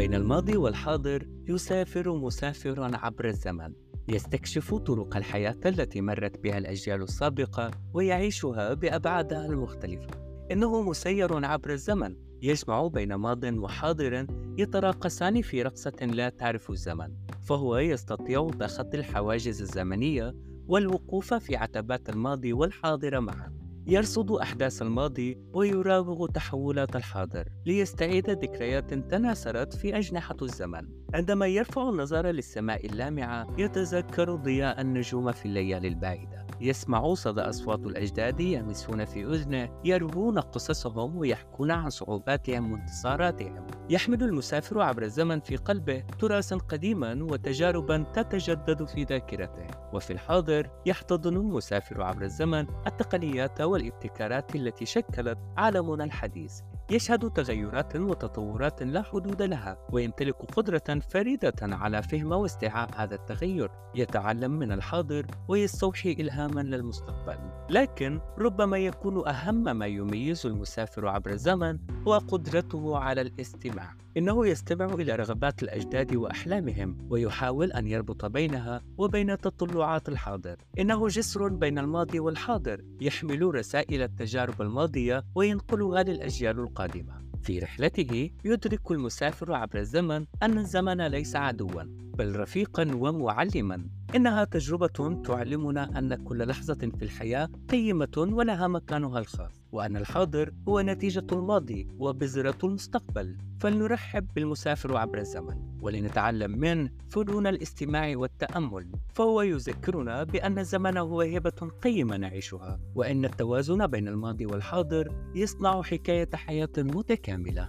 بين الماضي والحاضر يسافر مسافر عبر الزمن يستكشف طرق الحياة التي مرت بها الأجيال السابقة ويعيشها بأبعادها المختلفة. إنه مسير عبر الزمن يجمع بين ماض وحاضر يتراقصان في رقصة لا تعرف الزمن فهو يستطيع تخطي الحواجز الزمنية والوقوف في عتبات الماضي والحاضر معا. يرصد أحداث الماضي ويراوغ تحولات الحاضر ليستعيد ذكريات تناثرت في أجنحة الزمن. عندما يرفع النظر للسماء اللامعة يتذكر ضياء النجوم في الليالي البعيدة. يسمع صدى أصوات الأجداد يمسون في أذنه يروون قصصهم ويحكون عن صعوباتهم وانتصاراتهم. يحمل المسافر عبر الزمن في قلبه تراثا قديما وتجاربا تتجدد في ذاكرته. وفي الحاضر يحتضن المسافر عبر الزمن التقنيات والابتكارات التي شكلت عالمنا الحديث. يشهد تغيرات وتطورات لا حدود لها ويمتلك قدرة فريدة على فهم واستيعاب هذا التغير. يتعلم من الحاضر ويستوحي إلهاما للمستقبل. لكن ربما يكون أهم ما يميز المسافر عبر الزمن هو قدرته على الاستماع. إنه يستمع إلى رغبات الأجداد وأحلامهم ويحاول أن يربط بينها وبين تطلعات الحاضر. إنه جسر بين الماضي والحاضر يحمل رسائل التجارب الماضية وينقلها للأجيال القادمة في رحلته يدرك المسافر عبر الزمن أن الزمن ليس عدوا بل رفيقا ومعلما. إنها تجربة تعلمنا أن كل لحظة في الحياة قيمة ولها مكانها الخاص وأن الحاضر هو نتيجة الماضي وبذرة المستقبل. فلنرحب بالمسافر عبر الزمن ولنتعلم منه فنون الاستماع والتأمل. فهو يذكرنا بأن الزمن هو هبة قيمة نعيشها وأن التوازن بين الماضي والحاضر يصنع حكاية حياة متكاملة.